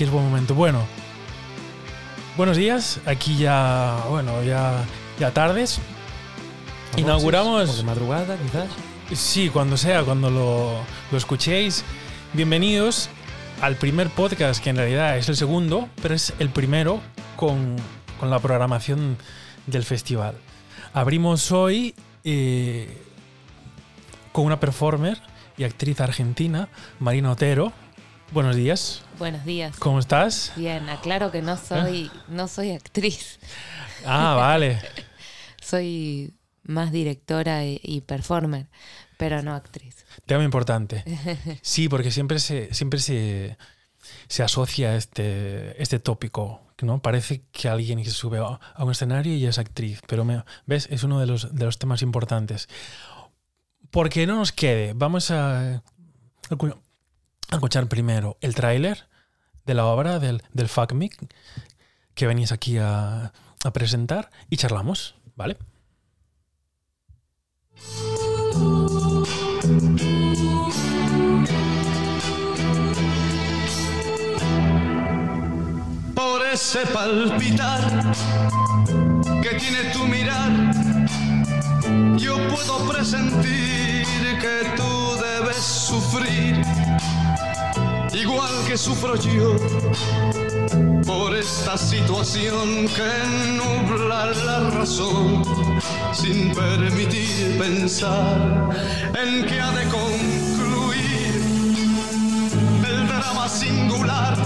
Es buen momento. Bueno, buenos días. Aquí ya, bueno, ya, ya tardes. Inauguramos. De madrugada, quizás. Sí, cuando sea, cuando lo, lo escuchéis. Bienvenidos al primer podcast, que en realidad es el segundo, pero es el primero con, con la programación del festival. Abrimos hoy eh, con una performer y actriz argentina, Marina Otero. Buenos días. Buenos días. ¿Cómo estás? Bien, aclaro que no soy, no soy actriz. Ah, vale. soy más directora y, y, performer, pero no actriz. Tema importante. Sí, porque siempre se, siempre se, se asocia este, este tópico, ¿no? Parece que alguien que se sube a un escenario y es actriz, pero me, ves, es uno de los, de los temas importantes. Porque no nos quede, vamos a escuchar primero el tráiler de la obra del, del FACMIC que venís aquí a, a presentar y charlamos, ¿vale? Por ese palpitar que tiene tu mirar, yo puedo presentir que tú debes sufrir, igual que sufro yo, por esta situación que nubla la razón, sin permitir pensar en que ha de concluir el drama singular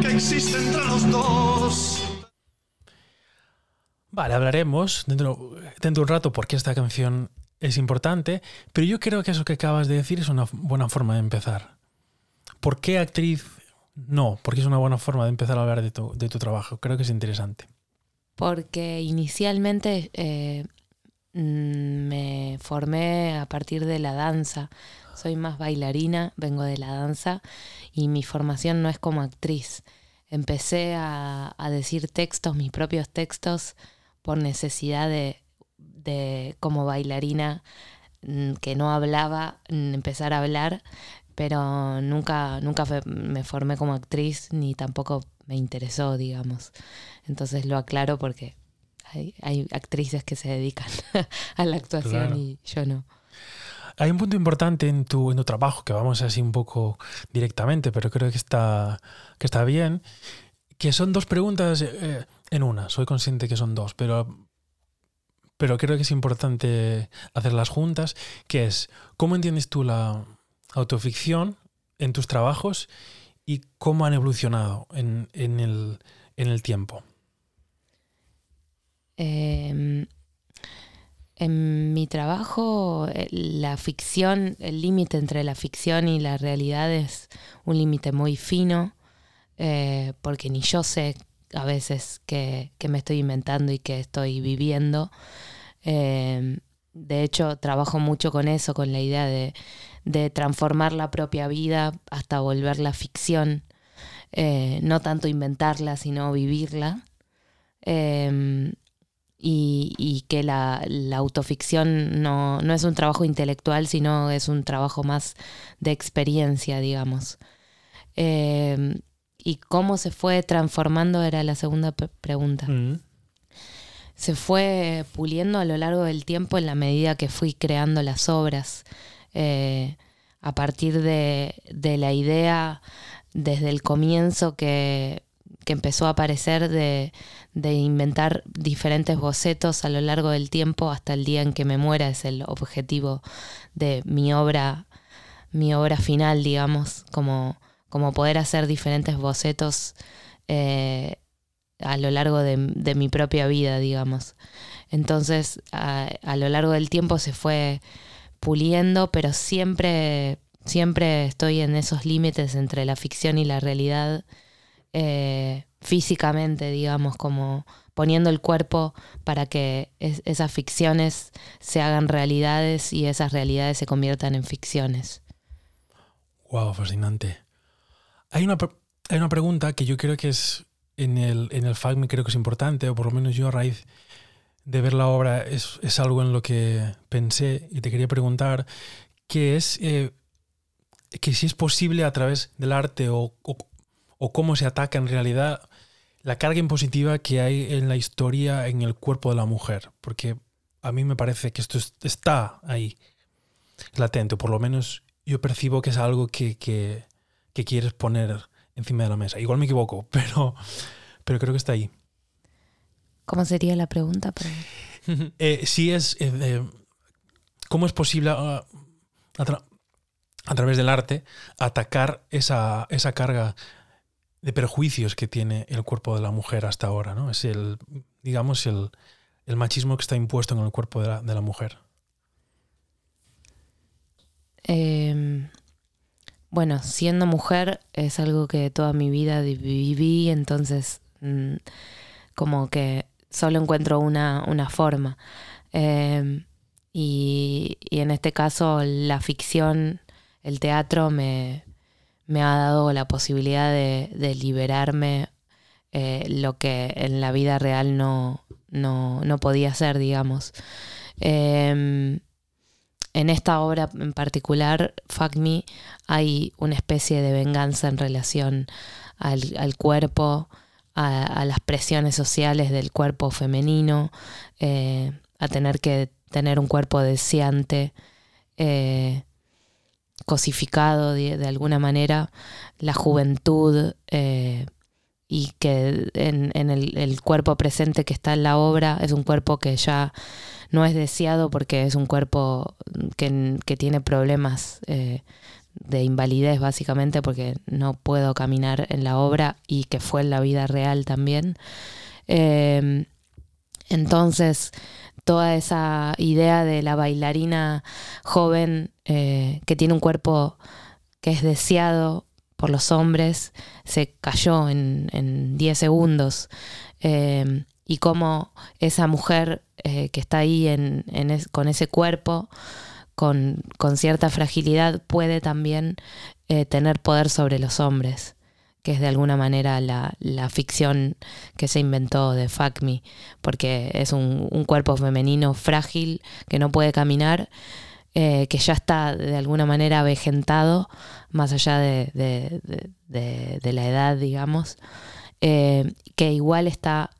que existe entre los dos. Vale, hablaremos dentro, dentro de un rato porque esta canción es importante, pero yo creo que eso que acabas de decir es una buena forma de empezar. ¿Por qué actriz? No, porque es una buena forma de empezar a hablar de tu, trabajo. Creo que es interesante. Porque inicialmente eh, me formé a partir de la danza. Soy más bailarina, vengo de la danza y mi formación no es como actriz. Empecé a, a decir textos, mis propios textos, por necesidad de, de como bailarina que no hablaba, empezar a hablar, pero nunca, nunca me formé como actriz ni tampoco me interesó, digamos. Entonces lo aclaro porque hay, hay actrices que se dedican a la actuación claro. y yo no. Hay un punto importante en tu, en tu trabajo que vamos así un poco directamente, pero creo que está, que está bien, que son dos preguntas eh, en una. Soy consciente que son dos, pero, pero creo que es importante hacerlas juntas, que es, ¿cómo entiendes tú la autoficción en tus trabajos y cómo han evolucionado en, en, el, en el tiempo? Eh, en mi trabajo, la ficción, el límite entre la ficción y la realidad es un límite muy fino, eh, porque ni yo sé a veces que, me estoy inventando y que estoy viviendo. Eh, de hecho, trabajo mucho con eso, con la idea de, transformar la propia vida hasta volverla ficción. Eh, no tanto inventarla, sino vivirla. Eh, y, y, que la, autoficción no, no, es un trabajo intelectual, sino es un trabajo más de experiencia, digamos. Eh, y cómo se fue transformando era la segunda pregunta. Mm. Se fue puliendo a lo largo del tiempo en la medida que fui creando las obras. Eh, a partir de, la idea desde el comienzo que, que empezó a aparecer de, de, inventar diferentes bocetos a lo largo del tiempo hasta el día en que me muera es el objetivo de mi obra, mi obra final, digamos, como como poder hacer diferentes bocetos eh, a lo largo de, de, mi propia vida, digamos. Entonces, a, a, lo largo del tiempo se fue puliendo, pero siempre, siempre estoy en esos límites entre la ficción y la realidad, eh, físicamente, digamos, como poniendo el cuerpo para que es, esas ficciones se hagan realidades y esas realidades se conviertan en ficciones. Wow, fascinante. Hay una, hay una pregunta que yo creo que es en el, en el FACME creo que es importante, o por lo menos yo a raíz de ver la obra es, es algo en lo que pensé y te quería preguntar, que es eh, si es posible a través del arte o, o, cómo se ataca en realidad la carga impositiva que hay en la historia en el cuerpo de la mujer, porque a mí me parece que esto está ahí, latente, o por lo menos yo percibo que es algo que, que, que quieres poner encima de la mesa. Igual me equivoco, pero, pero creo que está ahí. ¿Cómo sería la pregunta? eh, si es, eh, ¿cómo es posible uh, a, través del arte atacar esa, esa, carga de perjuicios que tiene el cuerpo de la mujer hasta ahora? ¿no? Es el, digamos, el, el machismo que está impuesto en el cuerpo de la, de la mujer. Eh, bueno, siendo mujer es algo que toda mi vida viví, entonces mm, como que solo encuentro una, una forma. Em, y, en este caso la ficción, el teatro me, me ha dado la posibilidad de, liberarme eh, lo que en la vida real no, no, no podía ser, digamos. Em, en esta obra en particular, Fuck hay una especie de venganza en relación al, cuerpo, a, las presiones sociales del cuerpo femenino, eh, a tener que tener un cuerpo deseante, eh, cosificado de, alguna manera, la juventud eh, y que en, el, cuerpo presente que está en la obra es un cuerpo que ya no es deseado porque es un cuerpo que, tiene problemas eh, de invalidez básicamente porque no puedo caminar en la obra y que fue en la vida real también. Em, entonces, toda esa idea de la bailarina joven eh, que tiene un cuerpo que es deseado por los hombres se cayó en 10 segundos. Em, y cómo esa mujer eh, que está ahí en, con ese cuerpo, con, cierta fragilidad, puede también eh, tener poder sobre los hombres, que es de alguna manera la, ficción que se inventó de Fuck Me, porque es un, cuerpo femenino frágil que no puede caminar. Eh, que ya está de alguna manera avejentado, más allá de, la edad, digamos, que igual está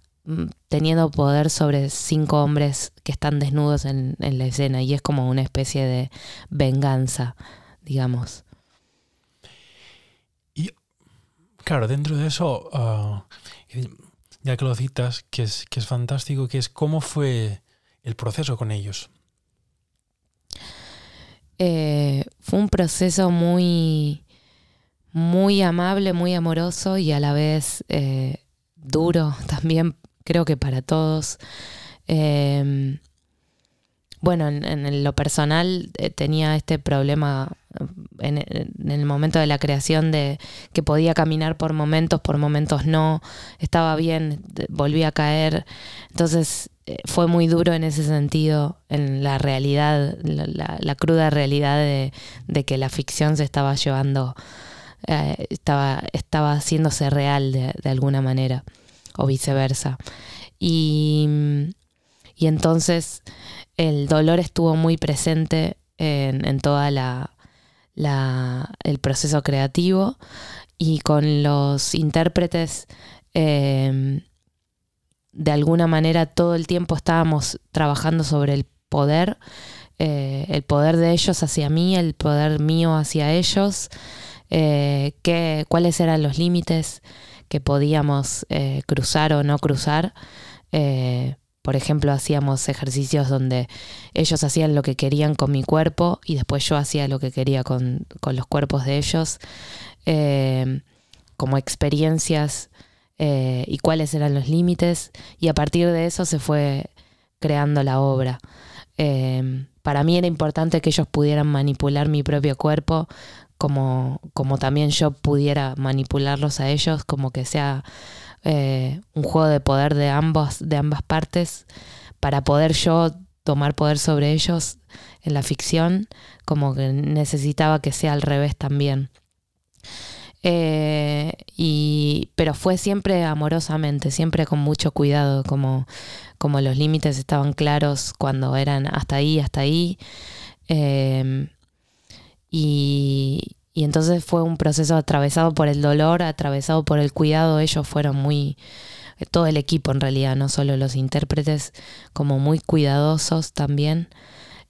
teniendo poder sobre cinco hombres que están desnudos en, la escena y es como una especie de venganza, digamos. Y claro, dentro de eso, ah, ya que lo citas, que es, que es fantástico, que es cómo fue el proceso con ellos. Eh, fue un proceso muy, muy amable, muy amoroso y a la vez eh, duro también creo que para todos. Em, bueno, en, lo personal eh, tenía este problema en, el momento de la creación de que podía caminar por momentos, por momentos no, estaba bien, volvía a caer. Entonces eh, fue muy duro en ese sentido, en la realidad, la, cruda realidad de, que la ficción se estaba llevando, eh, estaba, estaba haciéndose real de alguna manera o viceversa. Y, y entonces el dolor estuvo muy presente en, en toda la, la, el proceso creativo y con los intérpretes em, de alguna manera todo el tiempo estábamos trabajando sobre el poder, eh, el poder de ellos hacia mí, el poder mío hacia ellos, eh, cuáles eran los límites, que podíamos eh, cruzar o no cruzar. Eh, por ejemplo, hacíamos ejercicios donde ellos hacían lo que querían con mi cuerpo y después yo hacía lo que quería con, los cuerpos de ellos, eh, como experiencias y cuáles eran los límites. Y a partir de eso se fue creando la obra. para mí era importante que ellos pudieran manipular mi propio cuerpo como, como también yo pudiera manipularlos a ellos, como que sea eh, un juego de poder de, ambos, de ambas partes, para poder yo tomar poder sobre ellos en la ficción, como que necesitaba que sea al revés también. Eh, y, pero fue siempre amorosamente, siempre con mucho cuidado, como, como los límites estaban claros cuando eran hasta ahí, hasta ahí. Eh, y, y entonces fue un proceso atravesado por el dolor, atravesado por el cuidado. Ellos fueron muy, todo el equipo en realidad, no solo los intérpretes, como muy cuidadosos también.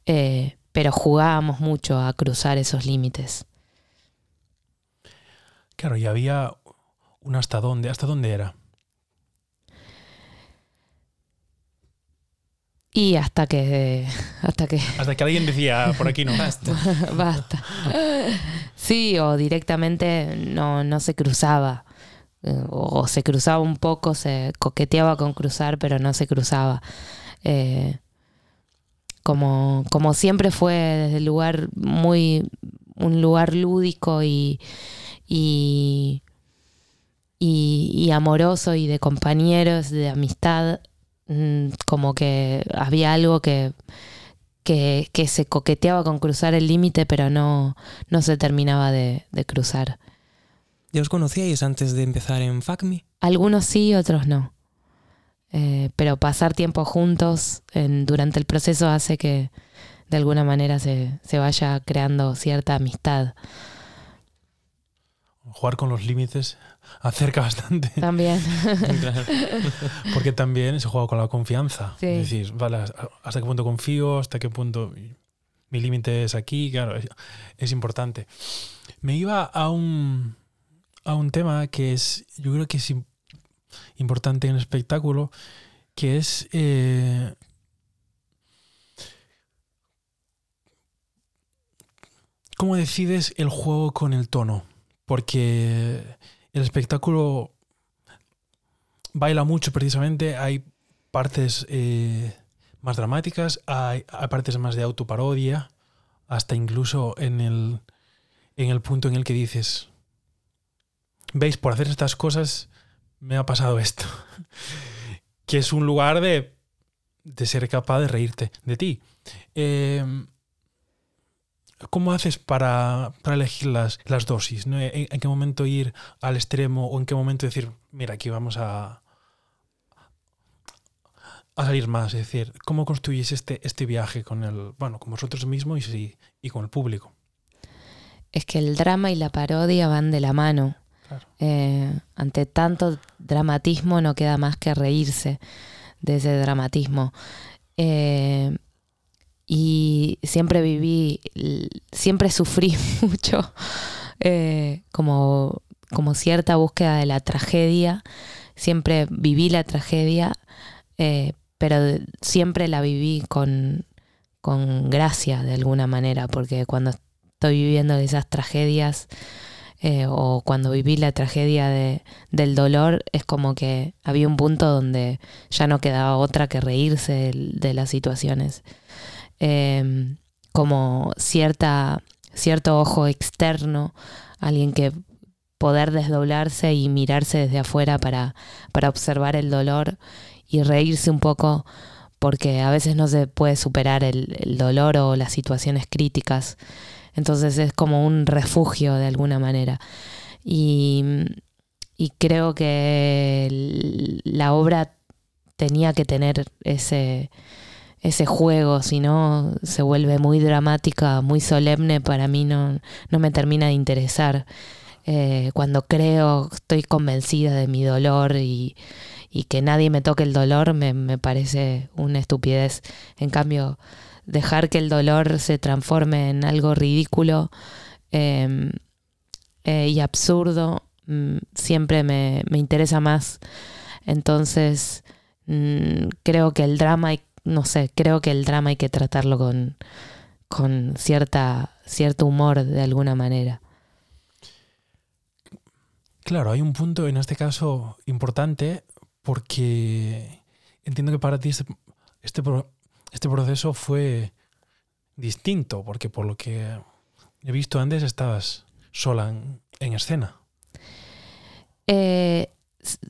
Eh, pero jugábamos mucho a cruzar esos límites. Claro, y había un hasta dónde, hasta dónde era. Y hasta que, hasta que. Hasta que alguien decía, por aquí no. Basta. Basta. Sí, o directamente no, no se cruzaba. Eh, o se cruzaba un poco, se coqueteaba con cruzar, pero no se cruzaba. Eh, como, como siempre fue desde el lugar muy. un lugar lúdico y. y y, amoroso y de compañeros, de amistad, Mm, como que había algo que, que, se coqueteaba con cruzar el límite, pero no, no se terminaba de, cruzar. ¿Ya os conocíais antes de empezar en FACMI? Algunos sí, otros no. Eh, pero pasar tiempo juntos en, durante el proceso hace que de alguna manera se, se vaya creando cierta amistad. Jugar con los límites acerca bastante. También. Porque también se juega con la confianza. Es decir, vale, hasta qué punto confío, hasta qué punto mi límite es aquí, claro, es, importante. Me iba a un, a un tema que es, yo creo que es importante en el espectáculo, que es eh, cómo decides el juego con el tono. Porque el espectáculo baila mucho precisamente, hay partes eh, más dramáticas, hay, partes más de autoparodia, hasta incluso en el, en el punto en el que dices, veis, por hacer estas cosas me ha pasado esto, que es un lugar de, de ser capaz de reírte de ti. Eh, ¿Cómo haces para, elegir las, las dosis? ¿En, qué momento ir al extremo o en qué momento decir, mira, aquí vamos a, a salir más? Es decir, ¿cómo construyes este, este viaje con el, bueno, con vosotros mismos y, y con el público? Es que el drama y la parodia van de la mano. Eh, ante tanto dramatismo no queda más que reírse de ese dramatismo. Eh, y siempre viví, siempre sufrí mucho eh, como, como cierta búsqueda de la tragedia, siempre viví la tragedia, eh, pero siempre la viví con, con gracia de alguna manera, porque cuando estoy viviendo esas tragedias eh, o cuando viví la tragedia de, del dolor, es como que había un punto donde ya no quedaba otra que reírse de las situaciones. Em, como cierta, cierto ojo externo, alguien que poder desdoblarse y mirarse desde afuera para, para observar el dolor y reírse un poco porque a veces no se puede superar el, dolor o las situaciones críticas. Entonces es como un refugio de alguna manera. Y, y creo que la obra tenía que tener ese, ese juego, si no se vuelve muy dramática, muy solemne, para mí no, no me termina de interesar. Eh, cuando creo, estoy convencida de mi dolor y, que nadie me toque el dolor, me, parece una estupidez. En cambio, dejar que el dolor se transforme en algo ridículo em, eh, y absurdo, mm, siempre me, interesa más. Entonces, mm, creo que el drama no sé, creo que el drama hay que tratarlo con, con cierta, cierto humor de alguna manera. Claro, hay un punto en este caso importante porque entiendo que para ti este, este, este proceso fue distinto, porque por lo que he visto antes estabas sola en, escena. Eh,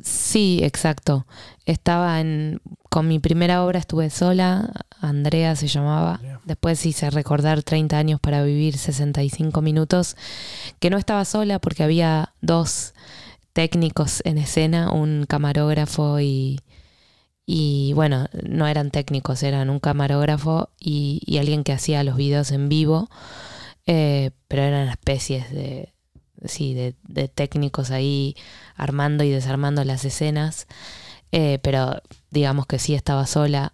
Sí, exacto. Estaba en. Con mi primera obra estuve sola, Andrea se llamaba. Después hice recordar 30 años para vivir 65 minutos, que no estaba sola porque había dos técnicos en escena, un camarógrafo y. Y bueno, no eran técnicos, eran un camarógrafo y, alguien que hacía los videos en vivo. eh, pero eran especies de, sí, de, de técnicos ahí armando y desarmando las escenas, eh, pero digamos que sí estaba sola.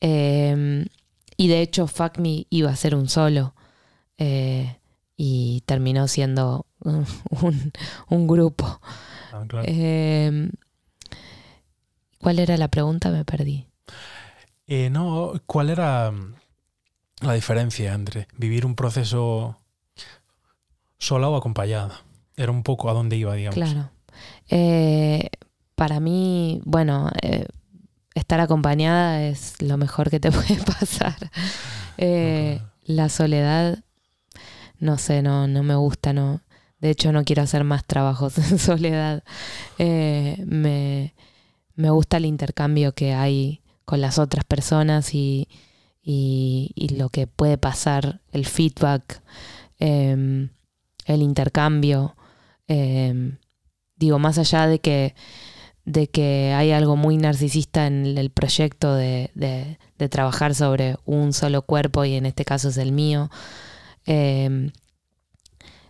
Eh, y de hecho, Fuck Me iba a ser un solo. eh, y terminó siendo un, un- un grupo. Ah, claro. Eh, ¿Cuál era la pregunta? Me perdí. Eh, no, ¿cuál era mm, la diferencia entre vivir un proceso sola o acompañada? Era un poco a dónde iba, digamos. Claro. Eh, para mí, bueno, eh, estar acompañada es lo mejor que te puede pasar. Eh, la soledad, no sé, no, no me gusta, no. De hecho, no quiero hacer más trabajos en soledad. Eh, me, me gusta el intercambio que hay con las otras personas y, y- y lo que puede pasar, el feedback, eh, el intercambio. eh, digo, más allá de que, de que hay algo muy narcisista en el proyecto de, de- trabajar sobre un solo cuerpo, y en este caso es el mío, eh,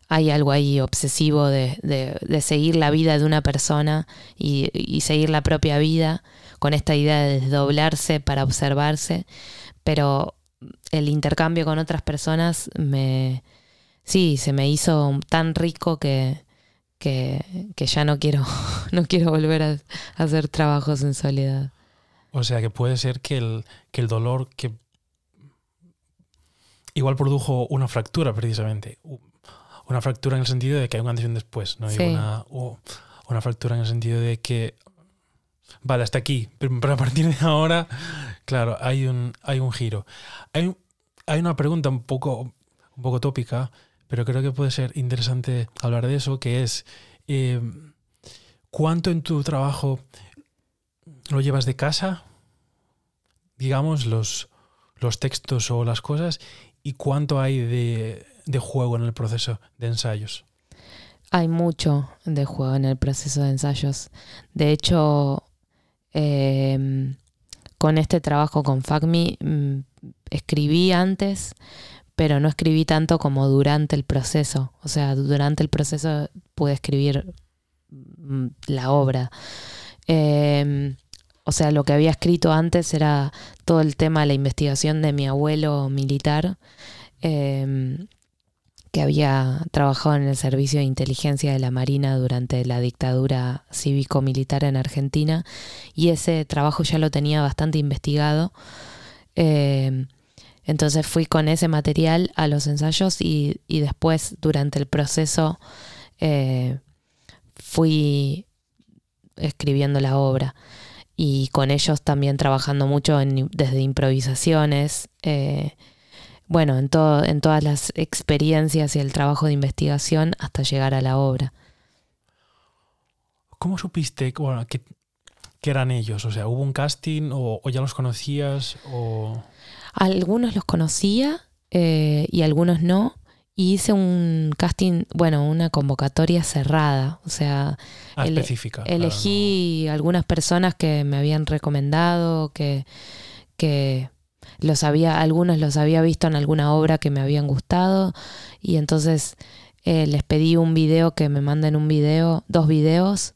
hay algo ahí obsesivo de, de- de seguir la vida de una persona y, y seguir la propia vida con esta idea de desdoblarse para observarse, pero el intercambio con otras personas me sí se me hizo tan rico que, que, que ya no quiero no quiero volver a, a hacer trabajos en soledad. O sea, que puede ser que el, que el dolor que igual produjo una fractura precisamente. Una fractura en el sentido de que hay un antes y un después, ¿no? Sí. una, o una fractura en el sentido de que, vale, hasta aquí, pero a partir de ahora, claro, hay un, hay un giro. Hay, hay una pregunta un poco, un poco tópica, pero creo que puede ser interesante hablar de eso, que es, eh, ¿cuánto en tu trabajo lo llevas de casa? Digamos, los, los textos o las cosas, y cuánto hay de, de juego en el proceso de ensayos. Hay mucho de juego en el proceso de ensayos. De hecho, eh, con este trabajo con FACMI mm, escribí antes, pero no escribí tanto como durante el proceso. O sea, durante el proceso pude escribir mm, la obra. Eh, o sea, lo que había escrito antes era todo el tema de la investigación de mi abuelo militar. eh, que había trabajado en el servicio de inteligencia de la Marina durante la dictadura cívico-militar en Argentina y ese trabajo ya lo tenía bastante investigado. Eh, entonces fui con ese material a los ensayos y, y después durante el proceso eh, fui escribiendo la obra y con ellos también trabajando mucho en- desde improvisaciones. eh, bueno, en, todo, en todas las experiencias y el trabajo de investigación hasta llegar a la obra. ¿Cómo supiste que eran ellos? O sea, ¿hubo un casting o, o ya los conocías? O... Algunos los conocía eh, y algunos no. Y hice un casting, bueno, una convocatoria cerrada. O sea, Ah, Ele- específica. claro, elegí algunas personas que me habían recomendado, que, que los había, algunos los había visto en alguna obra que me habían gustado. Y entonces eh, les pedí un video que me manden un video, dos videos,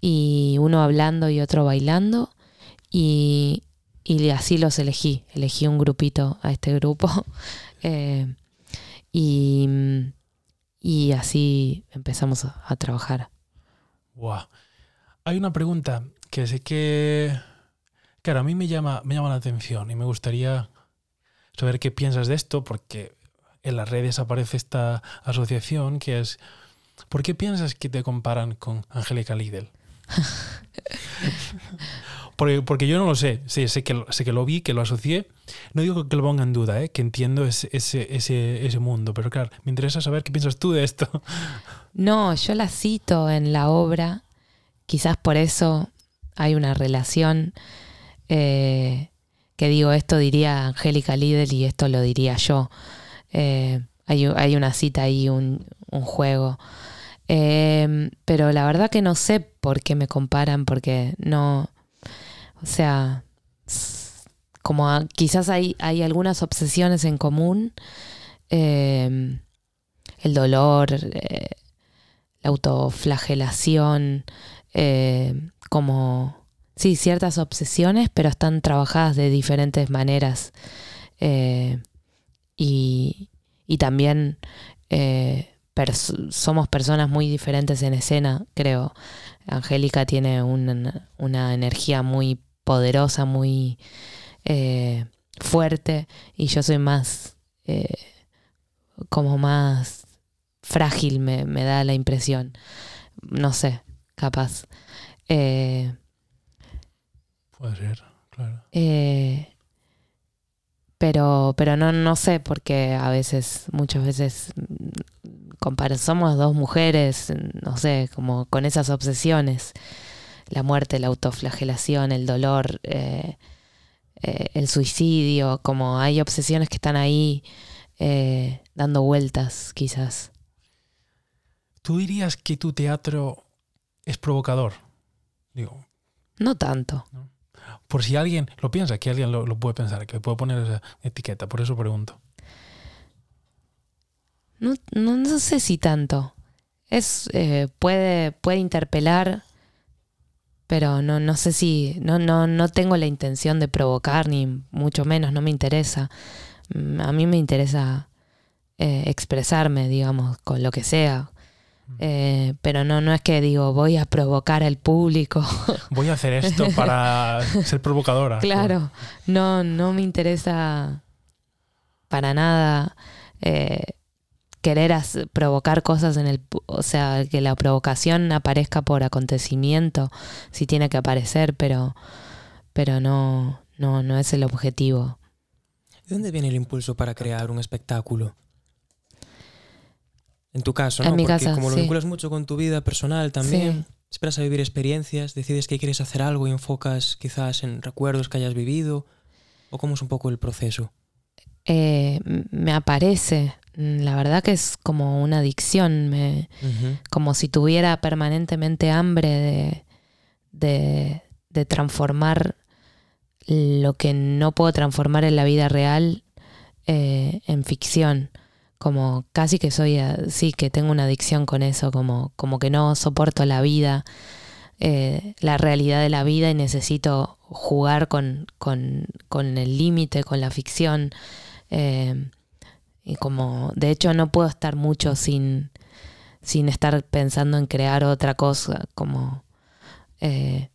y uno hablando y otro bailando. Y, y así los elegí. Elegí un grupito a este grupo. eh, y, y así empezamos a, trabajar. Buah. Hay una pregunta que sé que, claro, a mí me llama, me llama la atención y me gustaría saber qué piensas de esto, porque en las redes aparece esta asociación que es, ¿por qué piensas que te comparan con Angélica Lidl? Porque, porque yo no lo sé, sí, sé, que, sé que lo vi, que lo asocié. No digo que lo ponga en duda, ¿eh? que entiendo ese, ese, ese, ese mundo, pero claro, me interesa saber qué piensas tú de esto. No, yo la cito en la obra, quizás por eso hay una relación eh, que digo, esto diría Angélica Lidl y esto lo diría yo. Eh, hay, hay una cita ahí, un, un juego. Eh, pero la verdad que no sé por qué me comparan, porque no, o sea, como quizás hay, hay algunas obsesiones en común, eh, el dolor, eh, la autoflagelación, eh, como, sí, ciertas obsesiones, pero están trabajadas de diferentes maneras. Eh, y, y también eh, pers- somos personas muy diferentes en escena, creo. Angélica tiene una, una energía muy poderosa, muy eh, fuerte, y yo soy más, eh, como más frágil, me, me da la impresión. No sé, capaz. Eh, Puede ser, claro. pero, pero no, no sé, porque a veces, muchas veces, somos dos mujeres, no sé, como con esas obsesiones. La muerte, la autoflagelación, el dolor, eh, eh, el suicidio, como hay obsesiones que están ahí eh, dando vueltas, quizás. ¿Tú dirías que tu teatro es provocador? Digo, No tanto. por si alguien lo piensa, que alguien lo, lo puede pensar, que puede poner esa etiqueta, por eso pregunto. No, no, no sé si tanto. Es, eh, puede, puede interpelar, pero no, no sé si, no, no, no tengo la intención de provocar, ni mucho menos, no me interesa. Mm, A mí me interesa eh, expresarme, digamos, con lo que sea. Eh, pero no, no es que digo, voy a provocar al público. Voy a hacer esto para ser provocadora. Claro, no, no me interesa para nada eh, querer provocar cosas en el, o sea, que la provocación aparezca por acontecimiento, si tiene que aparecer, pero, pero no, no, no es el objetivo. ¿De dónde viene el impulso para crear un espectáculo? En tu caso, ¿no? En mi Porque casa, como lo sí. vinculas mucho con tu vida personal también, Sí. esperas a vivir experiencias, decides que quieres hacer algo y enfocas quizás en recuerdos que hayas vivido, o cómo es un poco el proceso. Eh, me aparece, mm, la verdad que es como una adicción, me, como si tuviera permanentemente hambre de, de, de transformar lo que no puedo transformar en la vida real eh, en ficción. Como casi que soy, a- sí, que tengo una adicción con eso, como, como que no soporto la vida, eh, la realidad de la vida y necesito jugar con, con, con el límite, con la ficción. Eh, y como, de hecho, no puedo estar mucho sin, sin estar pensando en crear otra cosa, como eh,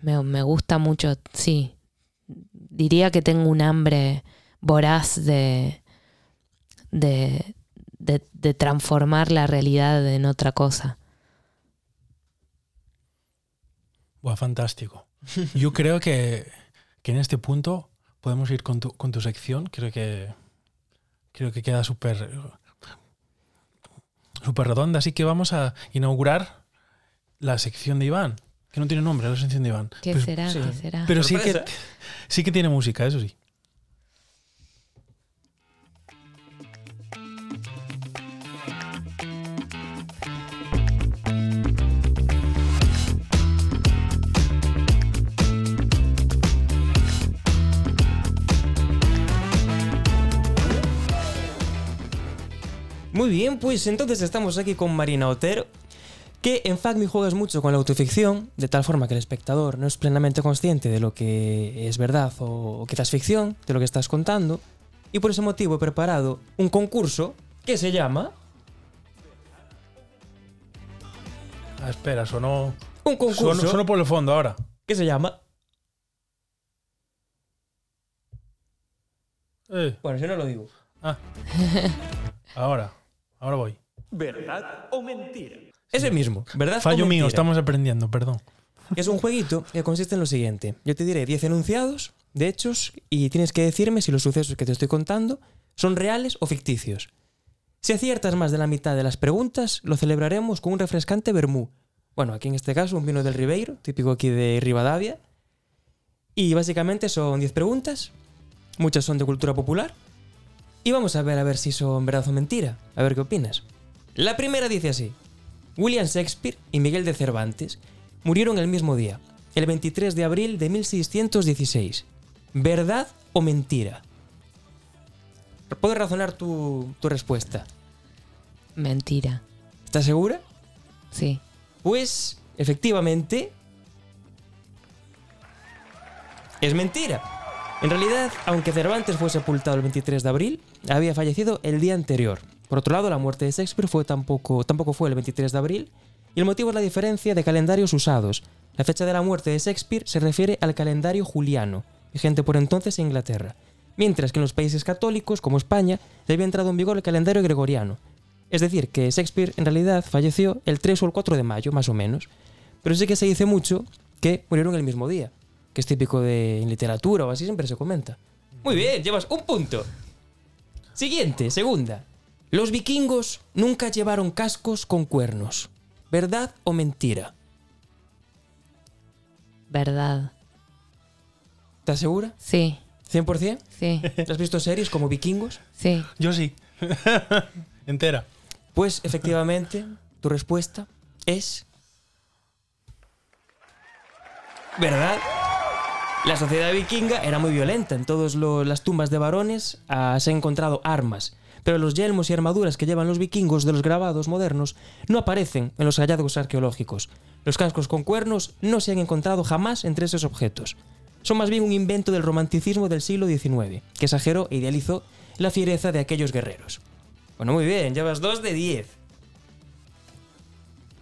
me, me gusta mucho, sí, diría que tengo un hambre voraz de, de, de, transformar la realidad en otra cosa. Buah, fantástico. Yo creo que, que en este punto podemos ir con tu, con tu sección. Creo que, creo que queda súper súper redonda. Así que vamos a inaugurar la sección de Iván, que no tiene nombre, la sección de Iván. ¿Qué Pero- será? sí. ¿Qué será? Pero sí que, sí que tiene música, eso sí. Muy bien, pues entonces estamos aquí con Marina Otero, que en FACMI juegas mucho con la autoficción, de tal forma que el espectador no es plenamente consciente de lo que es verdad o, quizás ficción, de lo que estás contando, y por ese motivo he preparado un concurso que se llama... Ah, espera, sonó, Un concurso sonó, sonó por el fondo ahora. que se llama... Eh, Bueno, yo no lo digo. ah. ahora, ahora voy. ¿Verdad o mentira? Es el mismo, ¿verdad? o Fallo mío, estamos aprendiendo, perdón. Es un jueguito que consiste en lo siguiente. Yo te diré 10 enunciados de hechos y tienes que decirme si los sucesos que te estoy contando son reales o ficticios. Si aciertas más de la mitad de las preguntas, lo celebraremos con un refrescante vermú. Bueno, aquí en este caso un vino del Ribeiro, típico aquí de Rivadavia. Y básicamente son 10 preguntas, muchas son de cultura popular. Y vamos a ver a ver si son verdad o mentira, a ver qué opinas. La primera dice así. William Shakespeare y Miguel de Cervantes murieron el mismo día, el 23 de abril de 1616. ¿Verdad o mentira? Puedes razonar tu, tu respuesta. Mentira. ¿Estás segura? Sí. Pues, efectivamente, es mentira. En realidad, aunque Cervantes fue sepultado el 23 de abril, había fallecido el día anterior. Por otro lado, la muerte de Shakespeare fue tampoco, tampoco fue el 23 de abril, y el motivo es la diferencia de calendarios usados. La fecha de la muerte de Shakespeare se refiere al calendario juliano, vigente por entonces en Inglaterra, mientras que en los países católicos, como España, ya había entrado en vigor el calendario gregoriano. Es decir, que Shakespeare en realidad falleció el 3 o el 4 de mayo, más o menos, pero sí que se dice mucho que murieron el mismo día, que es típico de en literatura o así siempre se comenta. Muy bien, llevas un punto. Siguiente, segunda. Los vikingos nunca llevaron cascos con cuernos. ¿Verdad o mentira? Verdad. ¿Estás segura? Sí. ¿100%? Sí. ¿Has visto series como vikingos? Sí. Yo sí. Entera. Pues efectivamente, tu respuesta es... ¿Verdad? La sociedad vikinga era muy violenta. En todas las tumbas de varones ah, se han encontrado armas. Pero los yelmos y armaduras que llevan los vikingos de los grabados modernos no aparecen en los hallazgos arqueológicos. Los cascos con cuernos no se han encontrado jamás entre esos objetos. Son más bien un invento del romanticismo del siglo XIX, que exageró e idealizó la fiereza de aquellos guerreros. Bueno, muy bien, llevas dos de 10.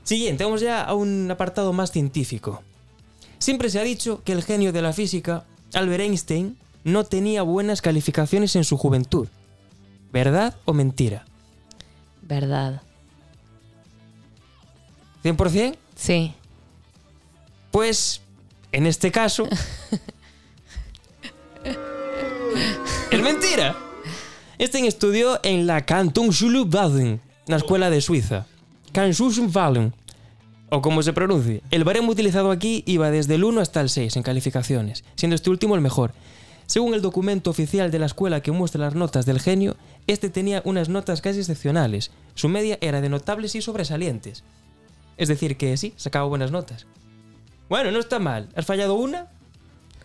Siguiente, vamos ya a un apartado más científico. Siempre se ha dicho que el genio de la física, Albert Einstein, no tenía buenas calificaciones en su juventud. ¿Verdad o mentira? Verdad. ¿100%? Sí. Pues, en este caso... ¡Es mentira! Einstein estudió en la Kantonsschule Baden, una escuela de Suiza. Kantonsschule o como se pronuncie. El baremo utilizado aquí iba desde el 1 hasta el 6 en calificaciones, siendo este último el mejor. Según el documento oficial de la escuela que muestra las notas del genio, este tenía unas notas casi excepcionales. Su media era de notables y sobresalientes. Es decir, que sí, sacaba buenas notas. Bueno, no está mal. Has fallado una,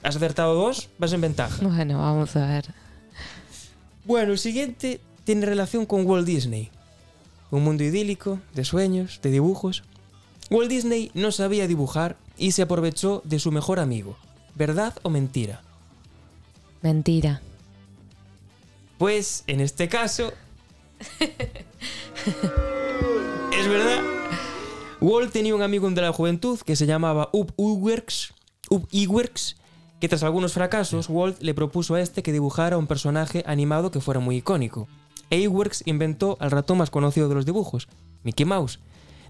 has acertado dos, vas en ventaja. Bueno, vamos a ver. Bueno, el siguiente tiene relación con Walt Disney. Un mundo idílico, de sueños, de dibujos. Walt Disney no sabía dibujar y se aprovechó de su mejor amigo. ¿Verdad o mentira? Mentira. Pues en este caso. es verdad. Walt tenía un amigo de la juventud que se llamaba Up Iwerks, Up Iwerks, que tras algunos fracasos, Walt le propuso a este que dibujara un personaje animado que fuera muy icónico. Iwerks inventó al ratón más conocido de los dibujos, Mickey Mouse.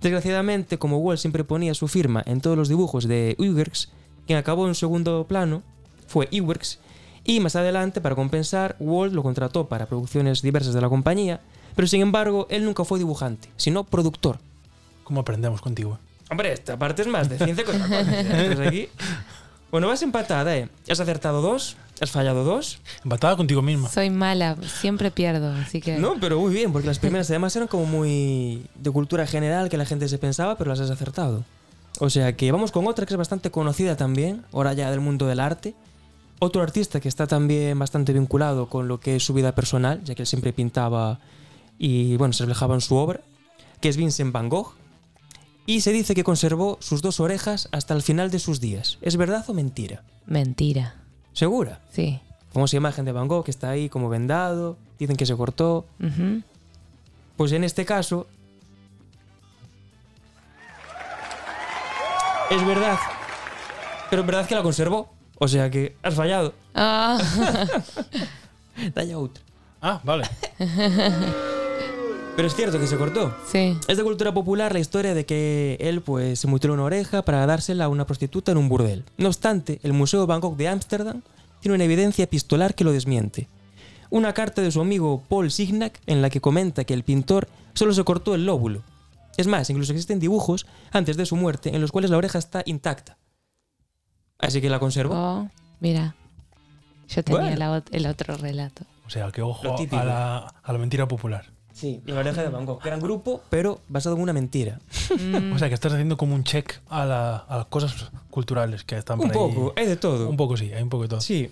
Desgraciadamente, como Walt siempre ponía su firma en todos los dibujos de Iwerks, quien acabó en segundo plano fue Iwerks, y más adelante, para compensar, Walt lo contrató para producciones diversas de la compañía, pero sin embargo, él nunca fue dibujante, sino productor. ¿Cómo aprendemos contigo? Hombre, esta parte es más de ciencia que otra cosa. ¿eh? Aquí- Bueno, vas empatada, ¿eh? Has acertado dos, has fallado dos. Empatada contigo misma. Soy mala, siempre pierdo, así que. No, pero muy bien, porque las primeras además eran como muy de cultura general que la gente se pensaba, pero las has acertado. O sea que vamos con otra que es bastante conocida también, ahora ya del mundo del arte. Otro artista que está también bastante vinculado con lo que es su vida personal, ya que él siempre pintaba y bueno, se reflejaba en su obra, que es Vincent Van Gogh. Y se dice que conservó sus dos orejas hasta el final de sus días. ¿Es verdad o mentira? Mentira. ¿Segura? Sí. Famosa imagen de Van Gogh que está ahí como vendado, dicen que se cortó. Pues en este caso. Es verdad. Pero es verdad que la conservó. O sea que has fallado. Ah, Dale otra. Ah, vale. Pero es cierto que se cortó. sí. Es de cultura popular la historia de que él pues se mutiló una oreja para dársela a una prostituta en un burdel. No obstante, el Museo Gogh de Ámsterdam tiene una evidencia epistolar que lo desmiente. Una carta de su amigo Paul Signac en la que comenta que el pintor solo se cortó el lóbulo. Es más, incluso existen dibujos antes de su muerte en los cuales la oreja está intacta. Así que la conservo. Oh, mira. Yo tenía Bueno. la el otro relato. O sea, que ojo típico. a la, a la mentira popular. Sí, y la oreja de Van Gogh. Gran grupo, pero basado en una mentira. Mm, O sea, que estás haciendo como un check a, la- a las cosas culturales que están por Un ahí. poco, hay de todo. Un poco sí, hay un poco de todo. Sí.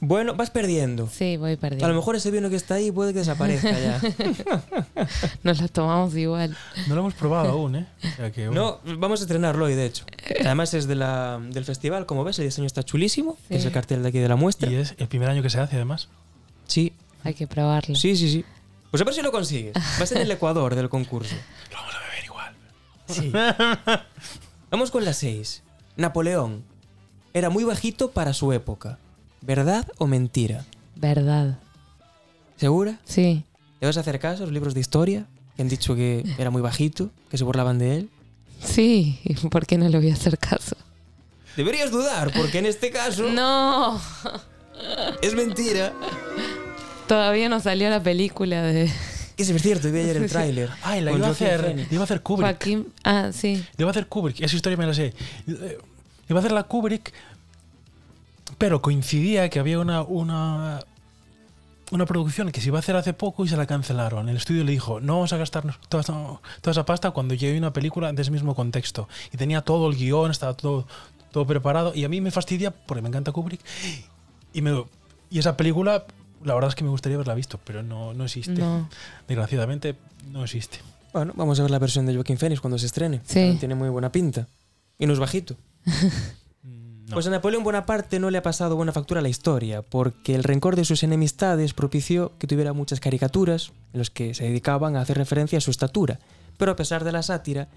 Bueno, vas perdiendo. Sí, voy A lo perdiendo. mejor ese vino que está ahí puede que desaparezca ya. Nos las tomamos igual. No lo hemos probado aún, ¿eh? O sea que, bueno. No, vamos a estrenarlo hoy, de hecho. Además es de la, del festival, como ves, el diseño está chulísimo, que es el cartel de aquí de la muestra. Y es el primer año que se hace, además. Sí, Hay que probarlo. sí, sí, sí. Pues a ver si lo consigues. Va a ser el Ecuador del concurso. Lo vamos a beber igual. Sí. Vamos con la 6. Napoleón. Era muy bajito para su época. ¿Verdad o mentira? Verdad. ¿Segura? Sí. ¿Le vas a hacer caso a los libros de historia? Que han dicho que era muy bajito, que se burlaban de él. Sí. ¿Por qué no le voy a hacer caso? Deberías dudar, porque en este caso No. es mentira. Todavía no salió la película de Que es cierto, vi ayer el tráiler. Ay, la iba a hacer, la iba a hacer Kubrick. Joaquín. Ah, sí. Le iba a hacer Kubrick, esa historia me la sé. Iba a hacer la Kubrick, pero coincidía que había una, una, una producción que se iba a hacer hace poco y se la cancelaron. El estudio le dijo, no vamos a gastarnos toda, esa- toda esa pasta cuando llegue una película de ese mismo contexto. Y tenía todo el guion, estaba todo, todo preparado. Y a mí me fastidia, porque me encanta Kubrick. Y, me, y esa película, la verdad es que me gustaría haberla visto, pero no, no existe. No. Desgraciadamente, no existe. Bueno, vamos a ver la versión de Joaquin Phoenix cuando se estrene. Sí. Tiene muy buena pinta. Y no es bajito. No. Pues a Napoleón Bonaparte no le ha pasado buena factura a la historia, porque el rencor de sus enemistades propició que tuviera muchas caricaturas en los que se dedicaban a hacer referencia a su estatura. Pero a pesar de la sátira,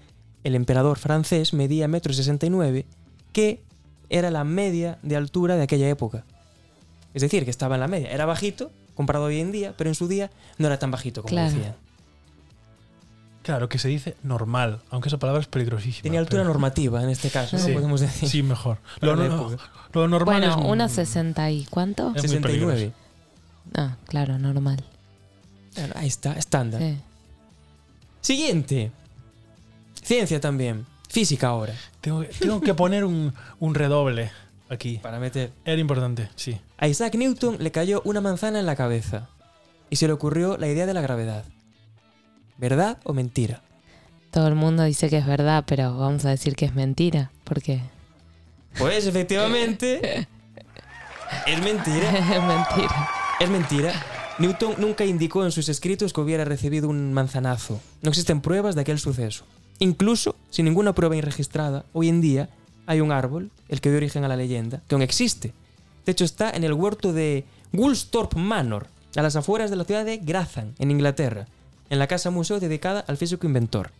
el emperador francés medía 1,69 m, que era la media de altura de aquella época. Es decir, que estaba en la media. Era bajito, comparado hoy en día, pero en su día no era tan bajito como Claro. decían. Claro, que se dice normal, aunque esa palabra es peligrosísima. Tenía altura pero- normativa en este caso, ¿no? Sí. podemos decir. Sí, mejor. Lo, no- normal Bueno, es... una 60 y cuánto? Es muy 69. Ah, claro, normal. Ahí está, estándar. Sí. Siguiente. Ciencia también. Física ahora. Tengo, que- tengo que poner un, un redoble aquí. Para meter. Era importante, sí. A Isaac Newton le cayó una manzana en la cabeza y se le ocurrió la idea de la gravedad. ¿Verdad o mentira? Todo el mundo dice que es verdad, pero vamos a decir que es mentira. porque Pues efectivamente. es mentira. es mentira. Es mentira. Newton nunca indicó en sus escritos que hubiera recibido un manzanazo. No existen pruebas de aquel suceso. Incluso, sin ninguna prueba registrada, hoy en día hay un árbol, el que dio origen a la leyenda, que aún existe. De hecho, está en el huerto de Woolsthorpe Manor, a las afueras de la ciudad de Grathan, en Inglaterra, en la casa museo dedicada al físico inventor.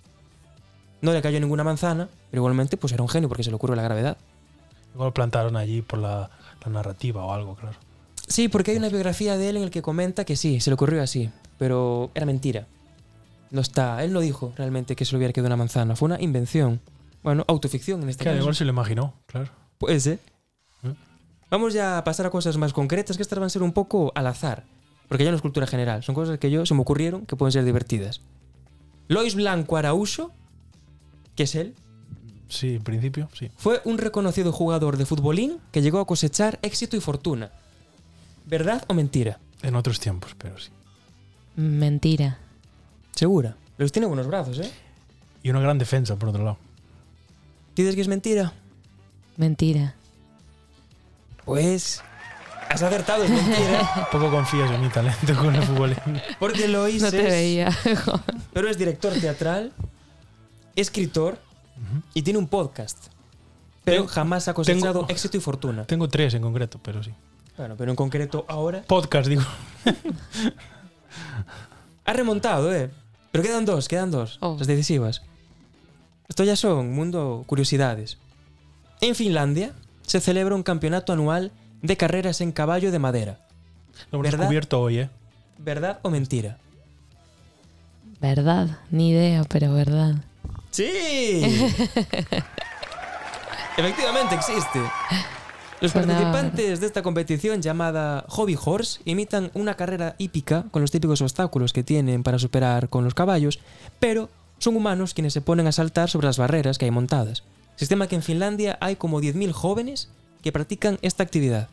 No le cayó ninguna manzana, pero igualmente pues era un genio porque se le ocurrió la gravedad. Igual lo plantaron allí por la, la narrativa o algo, claro. Sí, porque hay una biografía de él en el que comenta que sí, se le ocurrió así, pero era mentira. No está, él no dijo realmente que se le hubiera quedado una manzana, fue una invención. Bueno, autoficción en este Claro, caso. igual se lo imaginó, claro. Puede ser. ¿Eh? Vamos ya a pasar a cosas más concretas, que estas van a ser un poco al azar, porque ya no es cultura general, son cosas que yo se me ocurrieron que pueden ser divertidas. Lois Blanco Araujo, que es él, Sí, en principio, sí. fue un reconocido jugador de futbolín que llegó a cosechar éxito y fortuna. ¿Verdad o mentira? En otros tiempos, pero sí. Mentira. Segura. Los tiene buenos brazos, ¿eh? Y una gran defensa, por otro lado. ¿Dices que es mentira? Mentira. Pues. Has acertado, es mentira. Poco confías en mi talento con el fútbol. Porque lo hice. No te veía. Pero es director teatral, escritor y tiene un podcast. Pero Tengo- jamás ha cosechado tengo- éxito y fortuna. Tengo tres en concreto, pero sí. Bueno, pero en concreto ahora. Podcast, digo. Ha remontado, ¿eh? Pero quedan dos, quedan dos. Oh. Las decisivas. Esto ya son mundo curiosidades. En Finlandia se celebra un campeonato anual de carreras en caballo de madera. Lo hemos ¿Verdad? descubierto hoy, ¿eh? ¿Verdad o mentira? Verdad. Ni idea, pero verdad. ¡Sí! Efectivamente existe. Los Sonaba. participantes de esta competición llamada Hobby Horse imitan una carrera hípica con los típicos obstáculos que tienen para superar con los caballos, pero son humanos quienes se ponen a saltar sobre las barreras que hay montadas. Sistema que en Finlandia hay como 10.000 jóvenes que practican esta actividad.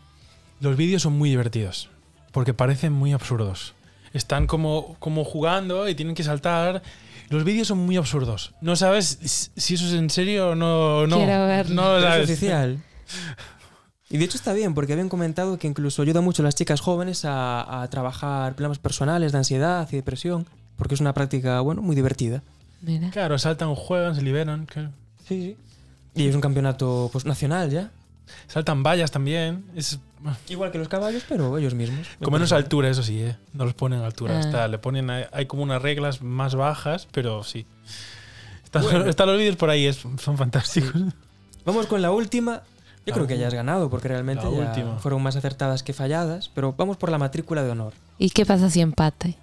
Los vídeos son muy divertidos, porque parecen muy absurdos. Están como, como jugando y tienen que saltar. Los vídeos son muy absurdos. No sabes si eso es en serio o no. no Quiero verlo. No, es oficial. Y de hecho está bien, porque habían comentado que incluso ayuda mucho a las chicas jóvenes a, a trabajar problemas personales de ansiedad y depresión, porque es una práctica, bueno, muy divertida. Mira. Claro, saltan, juegan, se liberan. claro. Sí, sí. Y es un campeonato pues, nacional ya. Saltan vallas también. Es Igual que los caballos, pero ellos mismos. con menos altura, eso sí, ¿eh? No los ponen a altura. Ah. Está, le ponen, hay hay como unas reglas más bajas, pero sí. Están, Bueno. los vídeos por ahí, es- son fantásticos. Vamos con la última. Yo La creo que ya has ganado, porque realmente ya fueron más acertadas que falladas. Pero vamos por la matrícula de honor. ¿Y qué pasa si empate?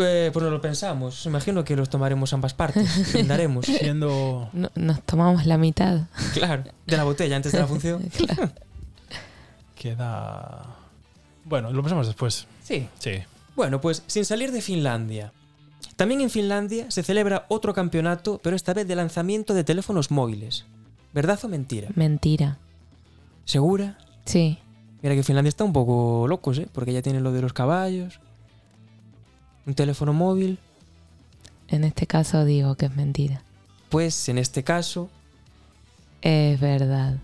Eh, pues no lo pensamos. Imagino que los tomaremos ambas partes. Brindaremos. Siendo. No- nos tomamos la mitad. claro. De la botella antes de la función. Claro. Queda. Bueno, lo pasamos después. Sí. Sí. Bueno, pues sin salir de Finlandia. También en Finlandia se celebra otro campeonato, pero esta vez de lanzamiento de teléfonos móviles. ¿Verdad o mentira? Mentira. ¿Segura? Sí. Mira que Finlandia está un poco locos, ¿eh? Porque ya tienen lo de los caballos. Un teléfono móvil. En este caso digo que es mentira. Pues en este caso. Es verdad.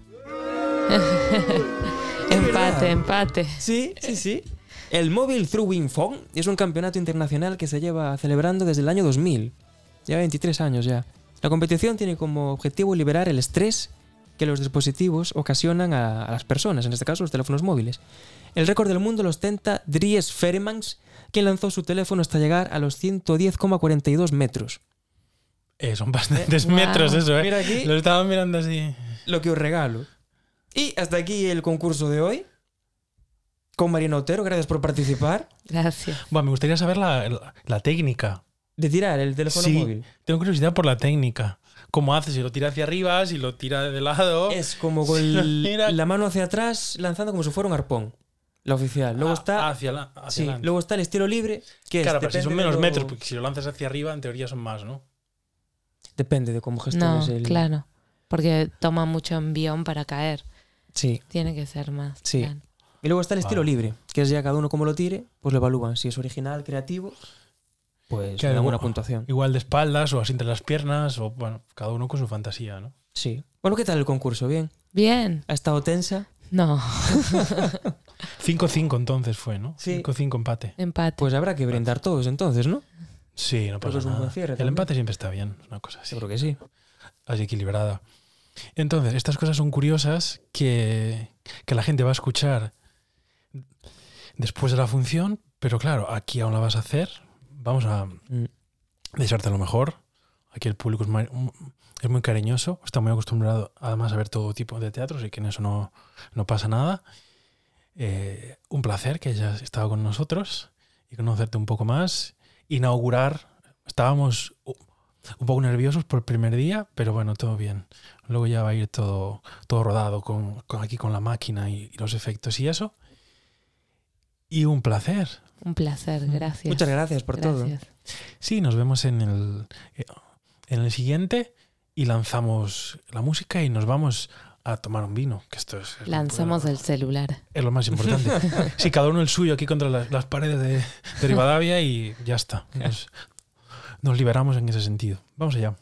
Empate, verdad. empate. Sí, sí, sí. El Mobile Throwing Phone es un campeonato internacional que se lleva celebrando desde el año 2000. Lleva 23 años ya. La competición tiene como objetivo liberar el estrés que los dispositivos ocasionan a, a las personas, en este caso los teléfonos móviles. El récord del mundo lo ostenta Dries Feremans, quien lanzó su teléfono hasta llegar a los 110,42 metros. Eh, son bastantes Eh, wow. metros eso, ¿eh? Mira aquí Lo estaba mirando así. lo que os regalo. Y hasta aquí el concurso de hoy. Con Marina Otero, gracias por participar. Gracias. Bueno, me gustaría saber la, la- la técnica. De tirar el teléfono Sí. móvil. Tengo curiosidad por la técnica. ¿Cómo hace? Si lo tira hacia arriba, si lo tira de lado. Es como con el- Mira. la mano hacia atrás lanzando como si fuera un arpón. La oficial. Luego Ah, está. Hacia, la, hacia sí, adelante. luego está el estilo libre, que es. claro, pero si son menos lo- metros, porque si lo lanzas hacia arriba, en teoría son más, ¿no? Depende de cómo No, gestiones el. claro. Porque toma mucho envión para caer. Sí. Tiene que ser más. Sí. claro. Y luego está el estilo Vale. libre, que es ya cada uno como lo tire, pues lo evalúan. Si es original, creativo, pues una bueno. puntuación. Igual de espaldas o así entre las piernas, o bueno, cada uno con su fantasía, ¿no? Sí. Bueno, ¿qué tal el concurso? ¿Bien? Bien. ¿Ha estado tensa? No. 5-5 entonces fue, ¿no? Sí. 5-5 empate. Empate. Pues habrá que brindar todos entonces, ¿no? Sí, no que pasa nada. cierre El también. empate siempre está bien, es una cosa así. Yo creo que sí. así equilibrada. Entonces, estas cosas son curiosas que, que la gente va a escuchar después de la función, pero claro, aquí aún la vas a hacer. Vamos a Mm. desearte lo mejor. Aquí el público es muy, es muy cariñoso, está muy acostumbrado además a ver todo tipo de teatros y que en eso no, no pasa nada. Eh, un placer que hayas estado con nosotros y conocerte un poco más. Inaugurar, estábamos un poco nerviosos por el primer día, pero bueno, todo bien. Luego ya va a ir todo, todo rodado con, con aquí con la máquina y, y los efectos y eso. Y un placer. Un placer, gracias. Muchas gracias por todo. Sí, nos vemos en el, eh, en el siguiente y lanzamos la música y nos vamos a tomar un vino. Que esto es, Lanzamos el celular. Es lo más importante. sí, cada uno el suyo aquí contra las, paredes de, de, Rivadavia y ya está. Nos liberamos en ese sentido. Vamos allá.